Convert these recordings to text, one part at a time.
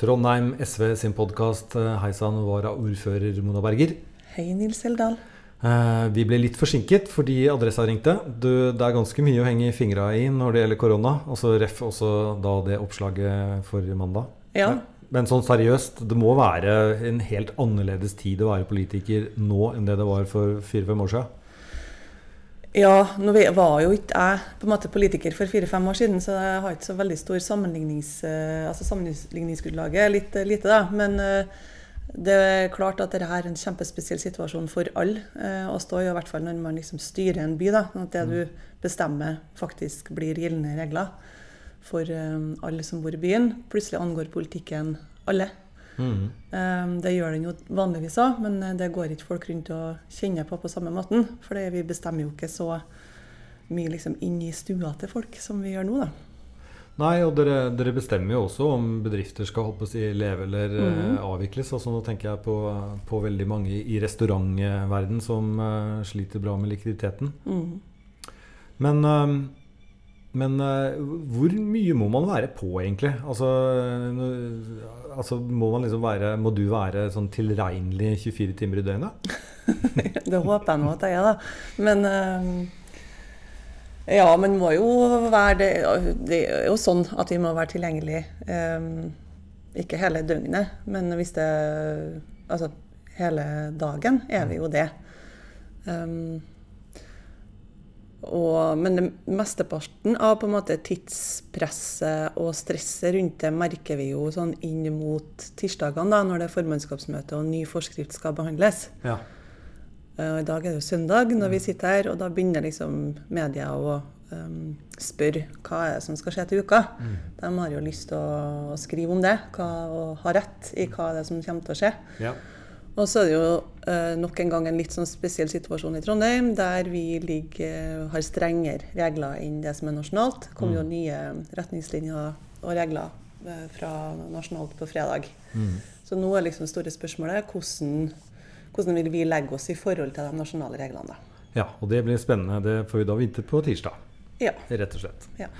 Trondheim SV sin podkast. Hei sann, varaordfører Mona Berger. Hei, Nils Eldal. Eh, vi ble litt forsinket fordi adressa ringte. Du, det er ganske mye å henge fingra i når det gjelder korona. Og så ref også da det oppslaget forrige mandag. Ja. Men sånn seriøst, det må være en helt annerledes tid å være politiker nå enn det det var for fire-fem år siden? Ja, nå var jo ikke jeg på en måte politiker for fire-fem år siden, så jeg har ikke så veldig stor sammenlignings, eh, altså sammenligningsgrunnlaget. Litt eh, lite, da. Men eh, det er klart at dette er en kjempespesiell situasjon for alle å stå i, i hvert fall når man liksom styrer en by. da, At det mm. du bestemmer, faktisk blir gjeldende regler for alle som bor i byen. Plutselig angår politikken alle. Mm. Det gjør den jo vanligvis òg, men eh, det går ikke folk rundt og kjenner på på samme måten. For vi bestemmer jo ikke så mye liksom inn i stua til folk som vi gjør nå, da. Nei, og dere, dere, bestemmer jo også om bedrifter skal håpe å leve eller mm. avvikles. Altså, nå tenker jeg på, på veldig mange i restaurantverdenen som uh, sliter bra med likviditeten. Mm. Men uh, men uh, hvor mye må man være på, egentlig? Altså, altså må, liksom være, må, du være sånn tilregnelig 24 timer i døgnet? det håper jeg nå at jeg er, da. Men uh, Ja, man må jo være det, det er jo sånn at vi må være tilgjengelig. ikke hele døgnet, men hvis det Altså hele dagen er vi jo det. Um, og, men mesteparten av på en måte tidspresset og stresset rundt det merker vi jo sånn inn mot tirsdagene, da, når det er formannskapsmøte og ny forskrift skal behandles. Ja. Uh, I dag er det jo søndag når vi sitter her, og da begynner liksom media å um, spørre hva er det som skal skje til uka. Mm. De har jo lyst til å, skrive om det hva, og ha rett i hva det er som kommer til å skje. Ja. Og så er det jo eh, nok en gang en litt sånn spesiell situasjon i Trondheim, der vi ligger, eh, har strengere regler enn det som er nasjonalt. Det mm. jo nye retningslinjer og regler eh, fra nasjonalt på fredag. Mm. Så nå er liksom store spørsmålet hvordan, hvordan vil vi legge oss i forhold til de nasjonale reglene. da. Ja, og det blir spennende. Det får vi da vite på tirsdag. Ja. Rett og slett. Ja.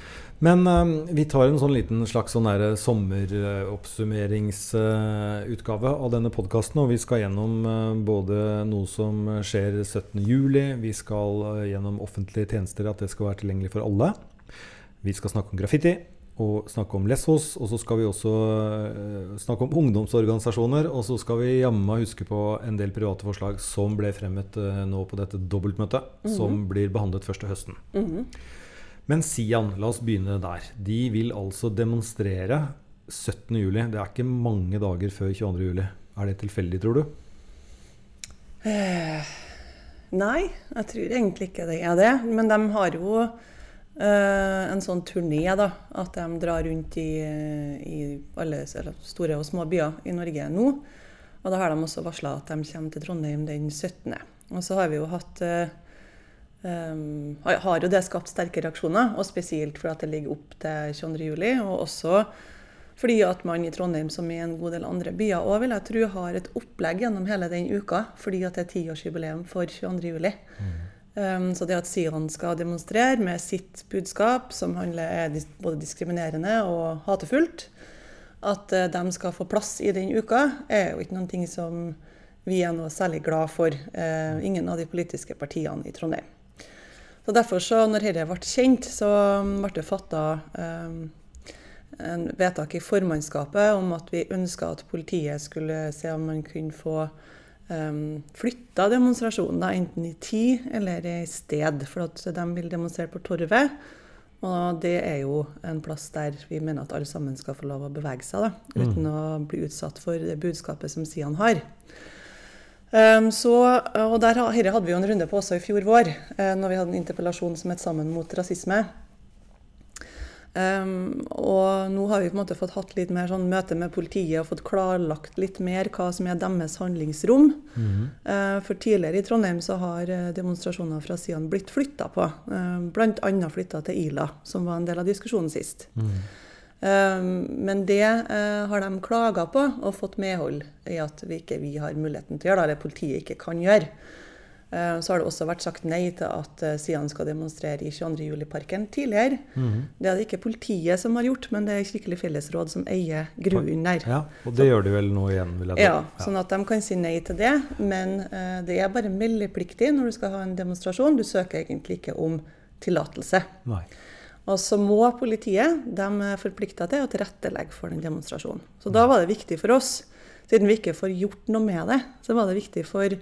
Men um, vi tar en sånn liten slags sånn sommeroppsummeringsutgave uh, av denne podkasten. Og vi skal gjennom uh, både noe som skjer 17.07. Vi skal uh, gjennom offentlige tjenester, at det skal være tilgjengelig for alle. Vi skal snakke om graffiti og snakke om Lesvos. Og så skal vi også snakke om ungdomsorganisasjoner. Og så skal vi jammen huske på en del private forslag som ble fremmet nå på dette dobbeltmøtet, mm -hmm. som blir behandlet først til høsten. Mm -hmm. Men Sian, la oss begynne der. De vil altså demonstrere 17.07. Det er ikke mange dager før 22.07. Er det tilfeldig, tror du? Eh, nei, jeg tror egentlig ikke det er det. Men de har jo eh, en sånn turné, da. At de drar rundt i, i alle store og små byer i Norge nå. Og da har de også varsla at de kommer til Trondheim den 17. Og så har vi jo hatt eh, um, har jo det skapt sterke reaksjoner. Og spesielt fordi det ligger opp til 22.07. Og også fordi at man i Trondheim, som i en god del andre byer òg, vil jeg tro, har et opplegg gjennom hele den uka. Fordi at det er tiårsjubileum for 22.07. Mm. Um, så det at Sion skal demonstrere med sitt budskap, som handler er både diskriminerende og hatefullt, at uh, de skal få plass i den uka, er jo ikke noen ting som vi er noe særlig glad for. Uh, ingen av de politiske partiene i Trondheim. Så derfor, så, når dette ble kjent, så ble det fatta eh, en vedtak i formannskapet om at vi ønska at politiet skulle se om man kunne få eh, flytta demonstrasjonen, enten i tid eller i sted. For at de vil demonstrere på Torvet. Og det er jo en plass der vi mener at alle sammen skal få lov å bevege seg, da, uten mm. å bli utsatt for det budskapet som Sian har. Um, så, og der, Dette hadde vi jo en runde på også i fjor vår, uh, når vi hadde en interpellasjon som het 'Sammen mot rasisme'. Um, og nå har vi på en måte fått hatt litt mer sånn møte med politiet og fått klarlagt litt mer hva som er deres handlingsrom. Mm -hmm. uh, for tidligere i Trondheim så har eh, demonstrasjoner fra Sian blitt flytta på. Uh, Bl.a. flytta til Ila, som var en del av diskusjonen sist. Mm -hmm. Ehm, men det eh, har de klaga på og fått medhold i at vi ikke vi har muligheten til å gjøre eller politiet ikke kan gjøre. Eh, så har det også vært sagt nei til at eh, Sian skal demonstrere i 22. juli-parken tidligere. Mhm. Det er det ikke politiet som har gjort, men det er Kirkelig fellesråd som eier grunnen der. Ja, og det gjør de vel nå igjen, vil jeg tro. Ja, sånn at de kan si nei til det. Men uh, det er bare meldepliktig når du skal ha en demonstrasjon. Du søker egentlig ikke om tillatelse. Nei. Og så må politiet de er forplikta til å tilrettelegge for den demonstrasjonen. Så da var det viktig for oss, siden vi ikke får gjort noe med det, så var det viktig for,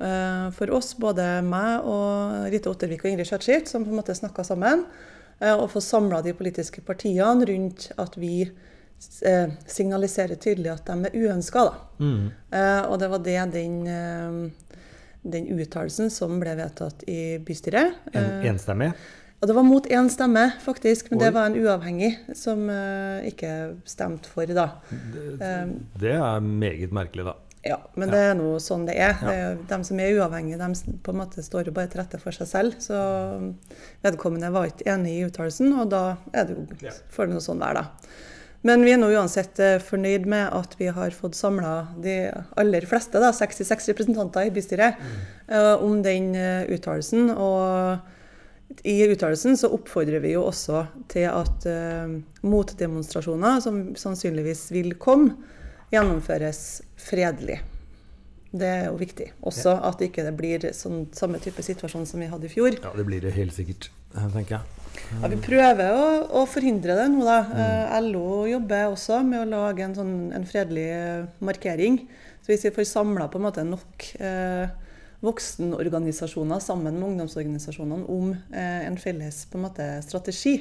uh, for oss, både meg og Rita Ottervik og Ingrid Skjøtskilt, som på en måte snakka sammen, uh, å få samla de politiske partiene rundt at vi uh, signaliserer tydelig at de er uønska. Mm. Og det var det den, den uttalelsen som ble vedtatt i bystyret. En, Eh, enstemmig? Og det var mot én stemme, faktisk, men Oi. det var en uavhengig som uh, ikke stemte for, da. Det, Det er meget merkelig, da. ja, men det er nå sånn det er. Er. De som er uavhengige, de på en måte står jo bare til rette for seg selv. Så vedkommende var ikke enig i uttalelsen, og da er det jo, Ja. får det noe sånn være, da. Men vi er nå uansett eh, fornøyd med at vi har fått samla de aller fleste, da, 66 representanter i bystyret, eh, om den eh, uttalelsen. Og i uttalelsen så oppfordrer vi jo også til at uh, motdemonstrasjoner, som sannsynligvis vil komme, gjennomføres fredelig. Det er jo viktig. Også at ikke det blir sånn, samme type situasjon som vi hadde i fjor. Ja, det blir det helt sikkert, eh, tenker jeg. Ja, vi prøver å, å forhindre det nå, da. Mm. LO jobber også med å lage en, sånn, en fredelig eh, markering. Så hvis vi får samla nok eh, voksenorganisasjoner sammen med ungdomsorganisasjonene om eh, en felles på en måte, strategi,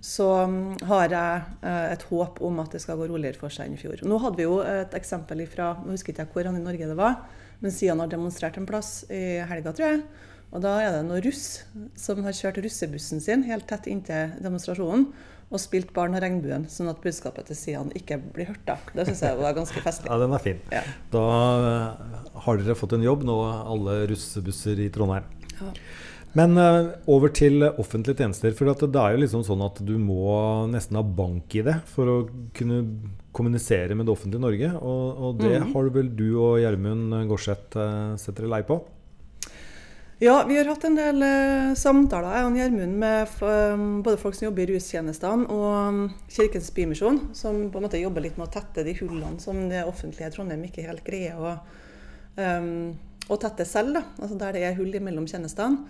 så um, har jeg eh, et håp om at det skal gå roligere for seg enn i fjor. Nå hadde vi jo et eksempel fra Nå husker ikke jeg hvor han i Norge det var, men Sian har demonstrert en plass i helga, tror jeg. Og da er det noen russ som har kjørt russebussen sin helt tett inntil demonstrasjonen og spilt Barn og regnbuen, sånn at budskapet til Sian ikke blir hørt. da. Det syns jeg var ganske festlig. Ja, den er fin. Ja. Da eh, har dere fått en jobb nå, alle russebusser i Trondheim. Ja. Men eh, over til offentlige tjenester. For det er jo liksom sånn at du må nesten ha bank i det for å kunne kommunisere med det offentlige Norge. Og, og det mm. har vel du og Gjermund Gårdseth eh, sett dere lei på? Ja, vi har hatt en del eh, samtaler jeg og Gjermund med um, både folk som jobber i rustjenestene og um, Kirkens Bymisjon, som på en måte jobber litt med å tette de hullene som det offentlige Trondheim ikke helt greier å, um, å tette selv. Da. Altså der det er hull mellom tjenestene.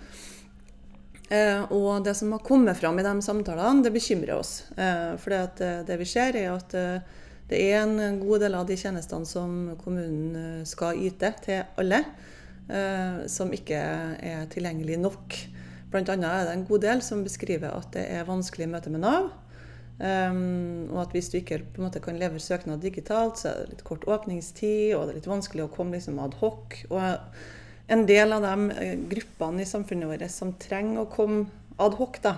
Eh, og det som har kommet fram i de samtalene, det bekymrer oss. Eh, for det, det vi ser, er at eh, det er en god del av de tjenestene som kommunen eh, skal yte til alle, eh, som ikke er tilgjengelig nok. Annet er det en god del som beskriver at det er vanskelig møte med Nav. Um, og at hvis du ikke måte kan levere søknad digitalt, så er det litt kort åpningstid, og det er litt vanskelig å komme liksom ad hoc. Og en del av de eh, gruppene i samfunnet vårt som trenger å komme ad hoc, da,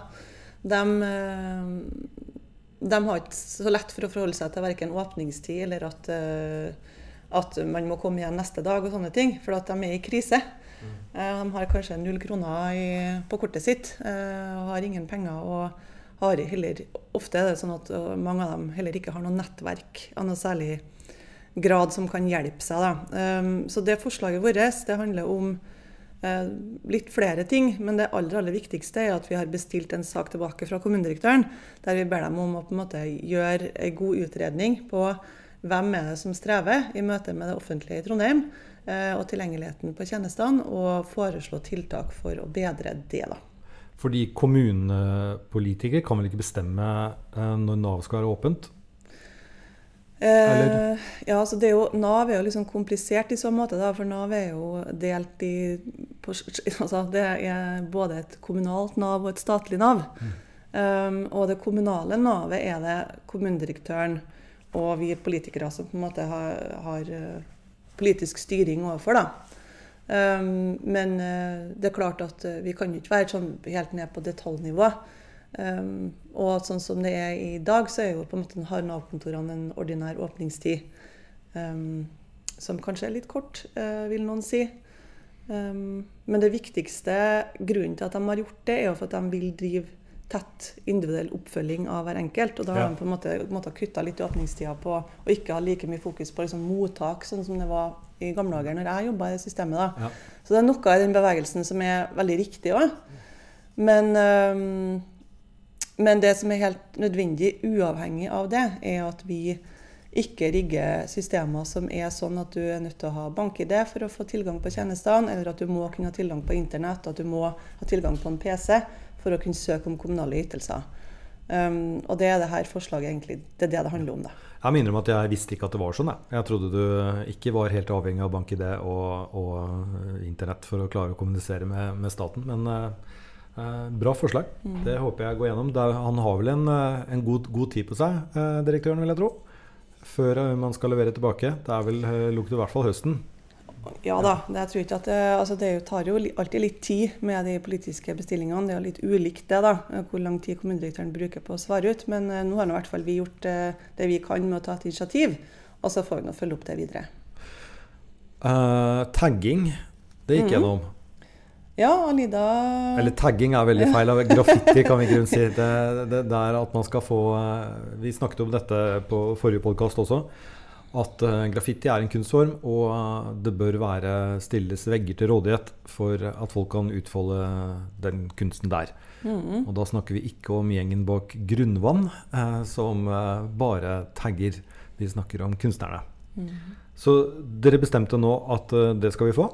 de, eh, de har ikke så lett for å forholde seg til verken åpningstid eller at, eh, at man må komme igjen neste dag og sånne ting, for at de er i krise. Eh, De har kanskje null kroner i, på kortet sitt eh, og har ingen penger. og har heller, Ofte er det sånn at uh, mange av dem heller ikke har noe nettverk av noe særlig grad som kan hjelpe seg. Da. Så det forslaget vårt det handler om litt flere ting, men det aller, aller viktigste er at vi har bestilt en sak tilbake fra kommunedirektøren, der vi ber dem om å på en måte gjøre en god utredning på hvem er det som strever i møte med det offentlige i Trondheim, uh, og tilgjengeligheten på tjenestene, og foreslå tiltak for å bedre det. da. Fordi kommunepolitikere kan vel ikke bestemme eh, når Nav skal være åpent? Eh, ja, altså det er jo, Nav er jo liksom komplisert i så måte, da, for Nav er jo delt i på, altså Det er både et kommunalt Nav og et statlig Nav. Um, og det kommunale Navet er det kommunedirektøren og vi politikere som på en måte har, har eh, politisk styring overfor. da. Um, men eh, det er klart at eh, vi kan jo ikke være sånn helt ned på detaljnivå. Um, og sånn som det er i dag, så er jo på en måte har Nav-kontorene en ordinær åpningstid. Um, som kanskje er litt kort, vil noen si. Men det viktigste grunnen til at de har gjort det, er jo for at de vil drive tett individuell oppfølging av hver enkelt. Og da har Ja. de på en måte, måte kutta litt i åpningstida på og ikke ha like mye fokus på liksom, mottak, sånn som det var i gamle dager når jeg jobba i systemet. da. Ja. Så det er noe i den bevegelsen som er veldig riktig òg. Men, øhm, men det som er helt nødvendig uavhengig av det, er at vi ikke rigger systemer som er sånn at du er nødt til å ha bank-ID for å få tilgang på tjenestene, eller at du må kunne ha tilgang på internett, at du må ha tilgang på en PC for å kunne søke om kommunale ytelser. Um, og det er det her forslaget egentlig, det er det det handler om. da. Jeg minner om at jeg visste ikke at det var sånn. Jeg, jeg trodde du ikke var helt avhengig av bank-ID og, og eh, internett for å klare å kommunisere med, med staten. Men eh, eh, bra forslag. Det håper jeg går gjennom. Er, han har vel en, eh, en god, god tid på seg, eh, direktøren, vil jeg tro. Før man skal levere tilbake. Det er vel, lukter i hvert fall høsten. Ja da. Det, jeg tror ikke at det, altså det tar jo alltid litt tid med de politiske bestillingene. Det er jo litt ulikt det, da, hvor lang tid kommunedirektøren bruker på å svare ut. Men eh, nå har nå i hvert fall vi gjort eh, det vi kan med å ta et initiativ. Og så får vi nå følge opp det videre. Uh, tagging, det gikk Mhm. gjennom. Ja, Alida Eller tagging er veldig feil. Graffiti kan vi i grunnen si. Det, det, det er at man skal få Vi snakket om dette på forrige podkast også. At eh, graffiti er en kunstform, og eh, det bør være stilles vegger til rådighet for at folk kan utfolde den kunsten der. Mm. Og da snakker vi ikke om gjengen bak Grunnvann, eh, som eh, bare tagger. Vi snakker om kunstnerne. Mm. Så dere bestemte nå at det skal vi få?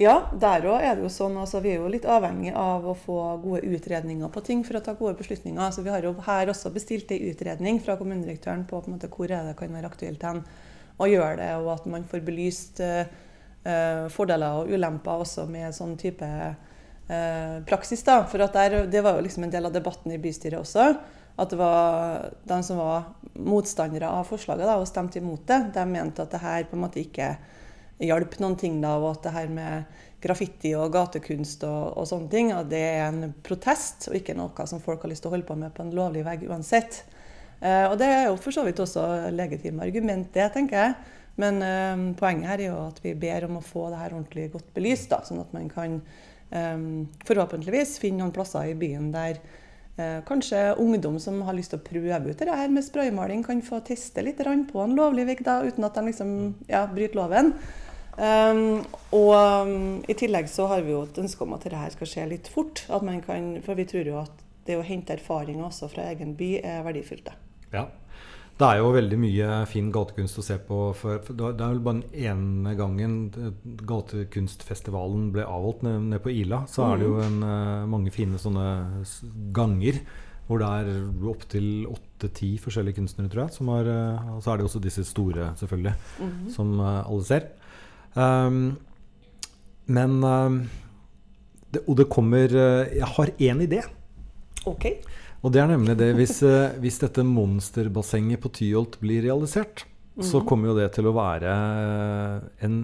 Ja, der òg er det jo sånn. Altså, vi er jo litt avhengig av å få gode utredninger på ting for å ta gode beslutninger. Så vi har jo her også bestilt en utredning fra kommunedirektøren på, på en måte, hvor det kan være aktuelt hen å gjøre det, og at man får belyst eh, fordeler og ulemper også med sånn type uh, praksis. da. For der, Det var jo liksom en del av debatten i bystyret også. At det var de som var motstandere av forslaget da, og stemte imot det, de mente at det her på en måte ikke hjalp noen ting da, og at det her med graffiti og gatekunst og, og sånne ting, det er en protest og ikke noe som folk har lyst til å holde på med på en lovlig vegg uansett. Eh, og det er jo for så vidt også legitime argument, det, tenker jeg. Men eh, poenget her er jo at vi ber om å få det her ordentlig godt belyst, da, sånn at man kan eh, forhåpentligvis finne noen plasser i byen der eh, kanskje ungdom som har lyst til å prøve ut det her med spraymaling, kan få teste litt på en lovlig vegg, uten at de liksom, ja, bryter loven. Um, og um, I tillegg så har vi jo et ønske om at dette skal skje litt fort. Kan, for vi tror jo at det å hente erfaringer også fra egen by er verdifullt. Ja. Det er jo veldig mye fin gatekunst å se på. For, for det er vel bare den ene gangen gatekunstfestivalen ble avholdt nede, ned på Ila, så er det jo en, eh, mange fine sånne ganger hvor det er opptil åtte-ti forskjellige kunstnere, tror jeg. Som har, eh, så er det også disse store, selvfølgelig, som eh, alle ser. Um, men um, det, Og det kommer eh, Jeg har én idé. OK. Og det er nemlig det hvis, eh, hvis dette monsterbassenget på Tyholt blir realisert, så kommer jo det til å være en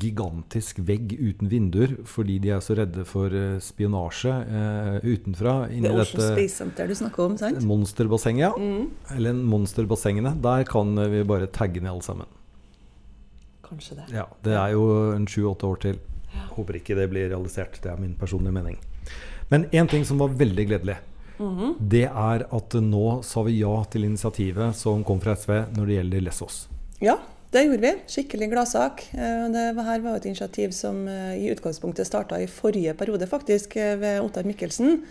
gigantisk vegg uten vinduer, fordi de er så redde for eh, spionasje eh, utenfra. Det er Ocean Space Center du snakker om, sant? monsterbassenget, ja. Mm. Eller monsterbassengene. Der kan vi bare tagge ned alle sammen. Kanskje det. Ja, Det er jo en sju-åtte år til. Håper ikke det blir realisert. Det er min personlige mening. Men én ting som var veldig gledelig, Mhm. det er at nå sa vi ja til initiativet som kom fra SV når det gjelder Lesvos. Ja, det gjorde vi. Skikkelig gladsak. Eh, Det her var et initiativ som eh, i utgangspunktet starta i forrige periode, faktisk, eh, ved Ottar Mikkelsen.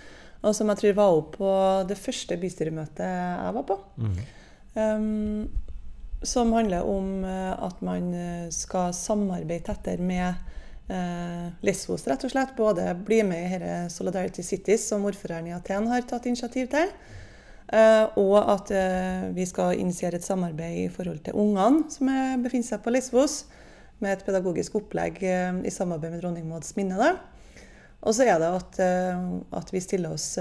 Og som jeg tror var opp på det første bystyremøtet jeg var på. Um, som handler om eh, at man eh, skal samarbeide tettere med eh, Lesvos, rett og slett. Både bli med i dette Solidarity Cities, som ordføreren i Aten har tatt initiativ til. Eh, og at eh, vi skal initiere et samarbeid i forhold til ungene som er, befinner seg på Lesvos, med et pedagogisk opplegg eh, i samarbeid med dronning Mauds minne. Da. Og så er det at, eh, at vi stiller oss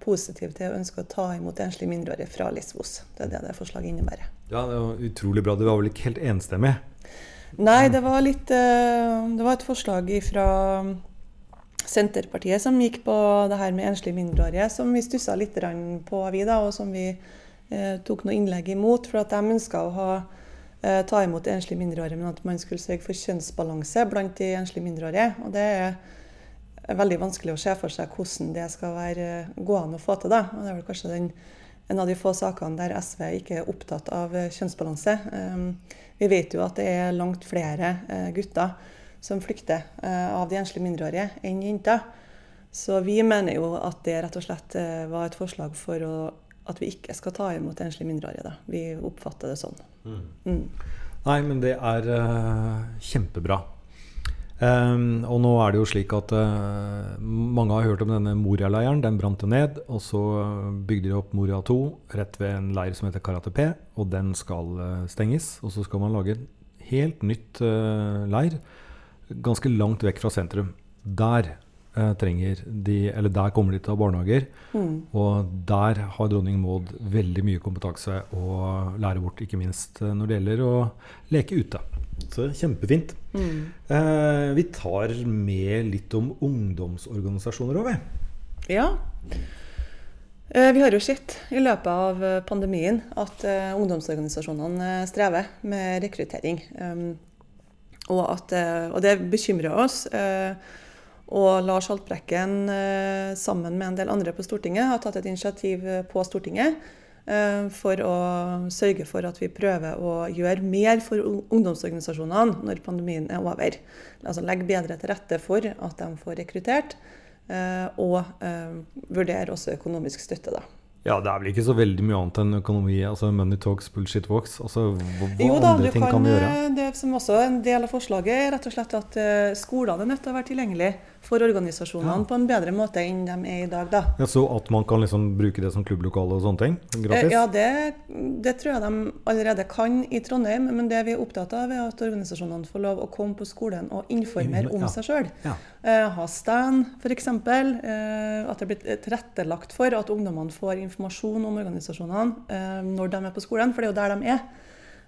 positive til og ønsker å ta imot enslige mindreårige fra Lesvos. Det er det det forslaget innebærer. Ja, det var utrolig bra. Du var vel ikke helt enstemmig? Nei, det var litt eh, Det var et forslag fra Senterpartiet som gikk på det her med enslige mindreårige, som vi stussa litt på, vi da, og som vi eh, tok noe innlegg imot. For at de ønska å ha, eh, ta imot enslige mindreårige, men at man skulle sørge for kjønnsbalanse blant de enslige mindreårige. Og det er veldig vanskelig å se for seg hvordan det skal være, gå an å få til. Da. Og det er vel kanskje den, en av de få sakene der SV ikke er opptatt av eh, kjønnsbalanse. Um, Vi vet jo at det er langt flere eh, gutter som flykter eh, av de enslige mindreårige enn jenter. Så vi mener jo at det rett og slett var et forslag for å, at vi ikke skal ta imot enslige mindreårige. Da. Vi oppfatter det sånn. Mm. Mm. Nei, men det er kjempebra. Um, og nå er det jo slik at uh, mange har hørt om denne Moria-leiren. Den brant jo ned. Og så bygde de opp Moria 2 rett ved en leir som heter Karate P. Og den skal uh, stenges. Og så skal man lage en helt nytt uh, leir ganske langt vekk fra sentrum. Der trenger de, eller der kommer de til å ha barnehager. Mm. Og der har dronning Maud veldig mye kompetanse å lære bort, ikke minst når det gjelder å leke ute. Så kjempefint. Mm. Eh, vi tar med litt om ungdomsorganisasjoner òg, vi. Ja. Eh, vi har jo sett i løpet av eh, pandemien at eh, ungdomsorganisasjonene eh, strever med rekruttering. Um, og, at, eh, og, det bekymrer oss. og Lars Haltbrekken sammen med en del andre på Stortinget har tatt et initiativ på Stortinget for å sørge for at vi prøver å gjøre mer for ungdomsorganisasjonene når pandemien er over. Altså legge bedre til rette for at de får rekruttert, eh, og eh, vurdere også økonomisk støtte. da. Ja, det er vel ikke så veldig mye annet enn økonomi. altså Money talks, bullshit walks. Altså, hva, hva jo, da, andre ting kan, kan vi gjøre? Det som også er en del av forslaget, er rett og slett at skolene er nødt til å være tilgjengelige for organisasjonene ja. på en bedre måte enn de er i dag. Da. Ja, så at man kan liksom bruke det som klubblokale og sånne ting? Gratis? Ja, det, det, tror jeg de allerede kan i Trondheim. Men det vi er opptatt av, er at organisasjonene får lov å komme på skolen og informere om ja. seg sjøl. Ja. Eh, ha stand, f.eks. Eh, at det blir tilrettelagt for at ungdommene får informasjon om organisasjonene eh, når de er på skolen, for det er jo der de er.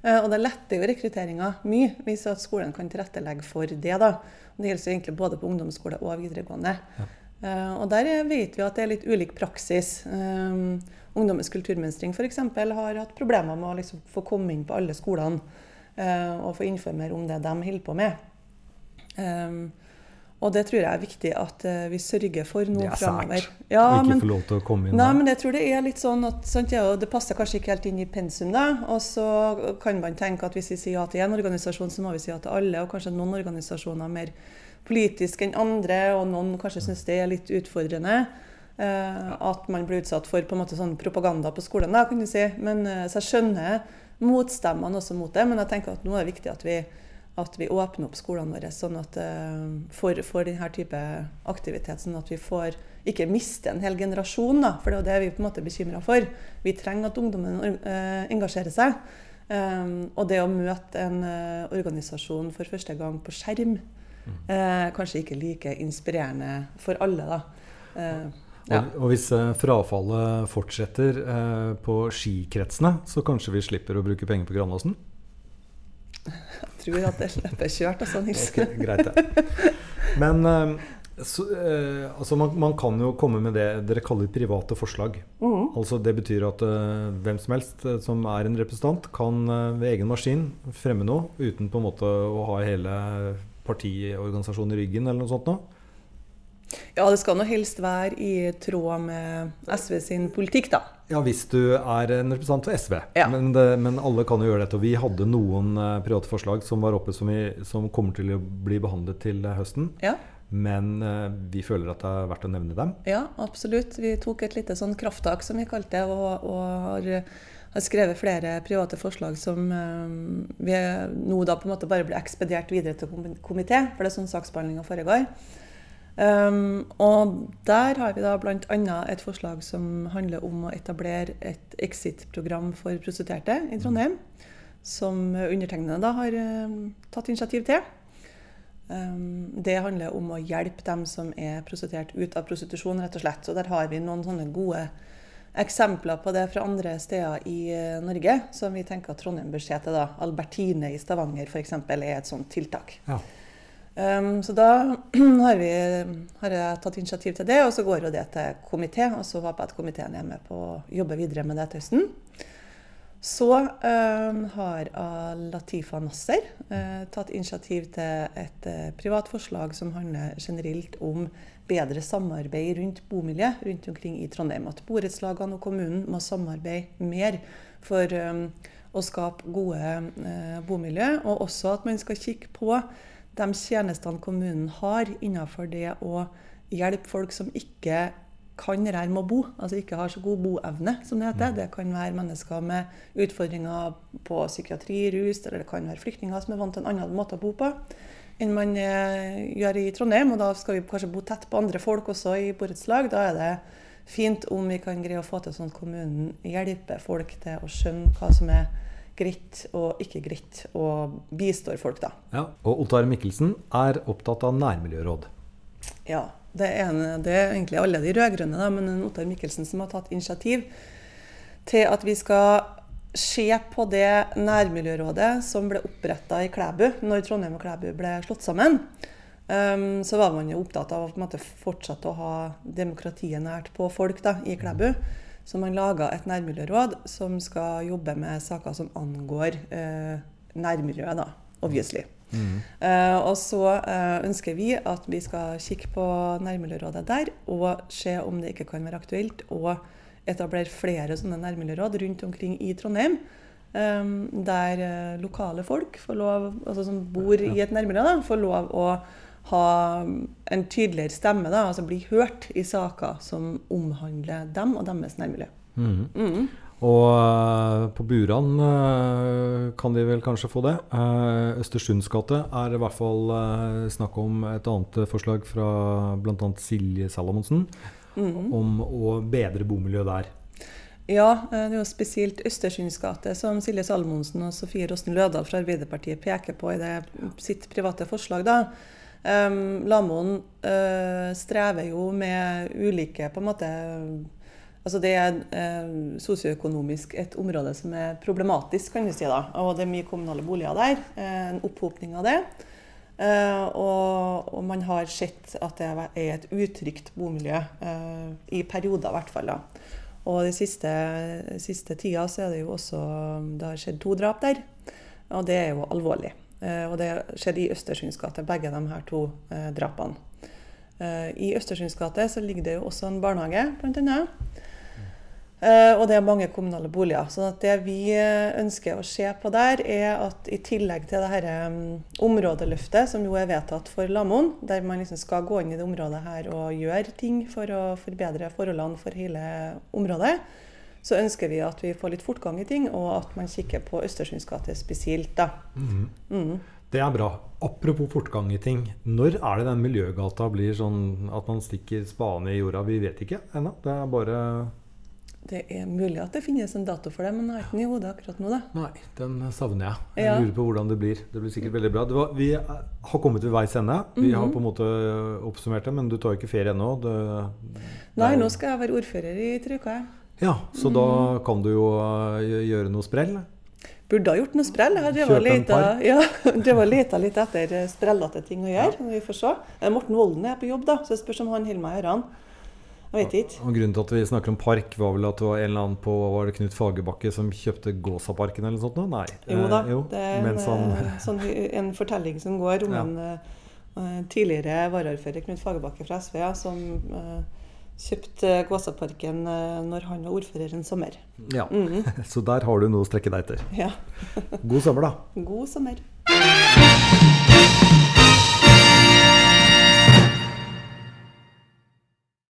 Eh, og det letter jo rekrutteringa mye hvis at skolen kan tilrettelegge for det. da. Det gjelder egentlig både på ungdomsskole og videregående. Ja. Uh, og der vet vi at det er litt ulik praksis. Um, Ungdommens kulturmønstring f.eks. har hatt problemer med å liksom få komme inn på alle skolene uh, og få informere om det de holder på med. Um, og det tror jeg er viktig at uh, vi sørger for nå framover. Ja, å ikke få lov til å komme inn nei, men jeg tror det er litt sånn at sant, ja, det passer kanskje ikke helt inn i pensum. da, Og så kan man tenke at hvis vi sier ja til én organisasjon, så må vi si ja til alle. Og kanskje noen organisasjoner er mer politiske enn andre, og noen kanskje syns det er litt utfordrende. Uh, at man blir utsatt for på en måte sånn propaganda på skolen. da, kan du si. Men, uh, så jeg skjønner motstemmene også mot det, men jeg tenker at nå er det viktig at vi at vi åpner opp skolene våre sånn at, uh, for, for, denne type aktivitet. Sånn at vi får ikke miste en hel generasjon, da, for det er det vi på en måte er bekymra for. Vi trenger at ungdommen uh, engasjerer seg. Um, og det å møte en organisasjon for første gang på skjerm, mm. kanskje ikke like inspirerende for alle. da. Ja. Og, og, hvis frafallet fortsetter på skikretsene, så kanskje vi slipper å bruke penger på Grandåsen? Tror at det slipper kjørt, altså, Nils. Okay, greit, det. Men eh, så, eh, altså man, man, kan jo komme med det dere kaller private forslag. Mm. Altså Det betyr at uh, hvem som helst som er en representant, kan ved egen maskin fremme noe uten på en måte å ha hele partiorganisasjonen i ryggen eller noe sånt noe. Ja, det skal nå helst være i tråd med SV sin politikk, da. Ja, hvis du er en representant for SV. Ja. Men, det, men, alle kan jo gjøre dette. Og vi hadde noen uh, private forslag som var oppe som, vi, som, kommer til å bli behandlet til høsten. Ja. Men uh, vi føler at det er verdt å nevne dem. Ja, absolutt. Vi tok et lite sånn krafttak, som vi kalte det, og, og har, har, skrevet flere private forslag som uh, vi nå da på en måte bare blir ekspedert videre til komité, for det er sånn saksbehandlinga foregår. Um, og der har vi da bl.a. et forslag som handler om å etablere et exit-program for prostituerte i Trondheim. Som undertegnede da har um, tatt initiativ til. Um, det handler om å hjelpe dem som er prostituert ut av prostitusjon, rett og slett. Og der har vi noen sånne gode eksempler på det fra andre steder i uh, Norge som vi tenker at Trondheim bør se til. da. Albertine i Stavanger f.eks. er et sånt tiltak. Ja. Um, så da har, vi, har, jeg tatt initiativ til det, og så går jo det til komité. Og så håper jeg at komiteen er med på å jobbe videre med det til høsten. Så um, har Latifa Nasser uh, tatt initiativ til et uh, privat forslag som handler generelt om bedre samarbeid rundt bomiljø rundt omkring i Trondheim. At borettslagene og kommunen må samarbeide mer for um, å skape gode uh, bomiljø. Og også at man skal kikke på de tjenestene kommunen har innenfor det å hjelpe folk som ikke kan det med å bo, altså ikke har så god boevne, som det heter. Mm. Det kan være mennesker med utfordringer på psykiatri, rus, eller det kan være flyktninger som er vant til en annen måte å bo på enn man eh, gjør i Trondheim. Og da skal vi kanskje bo tett på andre folk også i borettslag. Da er det fint om vi kan greie å få til sånn at kommunen hjelper folk til å skjønne hva som er greit og ikke greit, og bistår folk, da. Ja, Og Ottar Mikkelsen er opptatt av nærmiljøråd. Ja. Det er, en, det er egentlig alle de rød-grønne, men Ottar Mikkelsen som har tatt initiativ til at vi skal se på det nærmiljørådet som ble oppretta i Klæbu når Trondheim og Klæbu ble slått sammen. Um, så var man jo opptatt av å fortsette å ha demokratiet nært på folk da, i Klæbu. Så man laga et nærmiljøråd som skal jobbe med saker som angår eh, nærmiljøet, da, obviously. Mm. Eh, og så eh, ønsker vi at vi skal kikke på nærmiljørådet der og se om det ikke kan være aktuelt å etablere flere sånne nærmiljøråd rundt omkring i Trondheim. Um, der uh, lokale folk lov, altså som bor i et nærmiljø, da, får lov å ha en tydeligere stemme. Da, altså bli hørt i saker som omhandler dem og deres nærmiljø. Mm. Mm. Og uh, på Buran uh, kan de vel kanskje få det. Uh, Østersunds gate er i hvert fall snakk om et annet forslag fra bl.a. Silje Salomonsen mm. om å bedre bomiljøet der. Ja, det er jo spesielt Østersunds gate som Silje Salomonsen og Sofie Rosten Lødal fra Arbeiderpartiet peker på i det, sitt private forslag. da. Um, Lamoen strever jo med ulike på en måte Altså det er uh, sosioøkonomisk et område som er problematisk, kan vi si. da. Og det er mye kommunale boliger der. Eh, en opphopning av det. Uh, og, og, man har sett at det er et utrygt bomiljø, uh, i perioder i hvert fall. da. Og den siste, siste, tida så er det jo også Det har skjedd to drap der. Og det er jo alvorlig. Eh, og det skjedde i Østersunds gate, begge de her to eh, drapene. I Østersunds gate ligger det jo også en barnehage, bl.a. Og det er mange kommunale boliger. Så det vi eh, ønsker å se på der, er at i tillegg til dette um, områdeløftet, som jo er vedtatt for Lamoen, der man liksom skal gå inn i det området her og gjøre ting for å forbedre forholdene for hele området, så ønsker vi at vi får litt fortgang i ting, og at man kikker på Østersunds gate spesielt. da. Mm. Mm. Det er bra. Apropos fortgang i ting. Når er det den miljøgata blir sånn at man stikker spaden i jorda? Vi vet ikke ennå. Det er bare det er mulig at det finnes en dato for det, men jeg har ikke den i hodet akkurat nå. da. Nei, den savner jeg. Jeg ja. lurer på hvordan det blir. Det blir sikkert veldig bra. Var, vi har kommet ved veis ende. Vi mm -hmm. har på en måte oppsummert det, men du tar jo ikke ferie ennå. Nei, nå skal jeg være ordfører i tre uker. Ja, så da kan du jo uh, gjøre noe sprell? Burde ha gjort noe sprell. Jeg var leta, ja, leta litt etter sprellete ting å gjøre. Ja. Vi får se. Morten Volden er på jobb, da, så jeg spørs om han holder meg i ørene. Jeg vet ikke. Og Grunnen til at vi snakker om park, var vel at det var en eller annen på var det Knut Fagerbakke som kjøpte Gåsaparken eller noe sånt? Nei. Jo da. Eh, jo. Det er en, han... Eh, sånn, en, fortelling som går om ja. en uh, tidligere varaordfører, Knut Fagerbakke fra SV, som uh, kjøpte Gåsaparken uh, når han var ordfører en sommer. Ja, mm. Så der har du noe å strekke deg etter. Ja. God sommer, da. God sommer.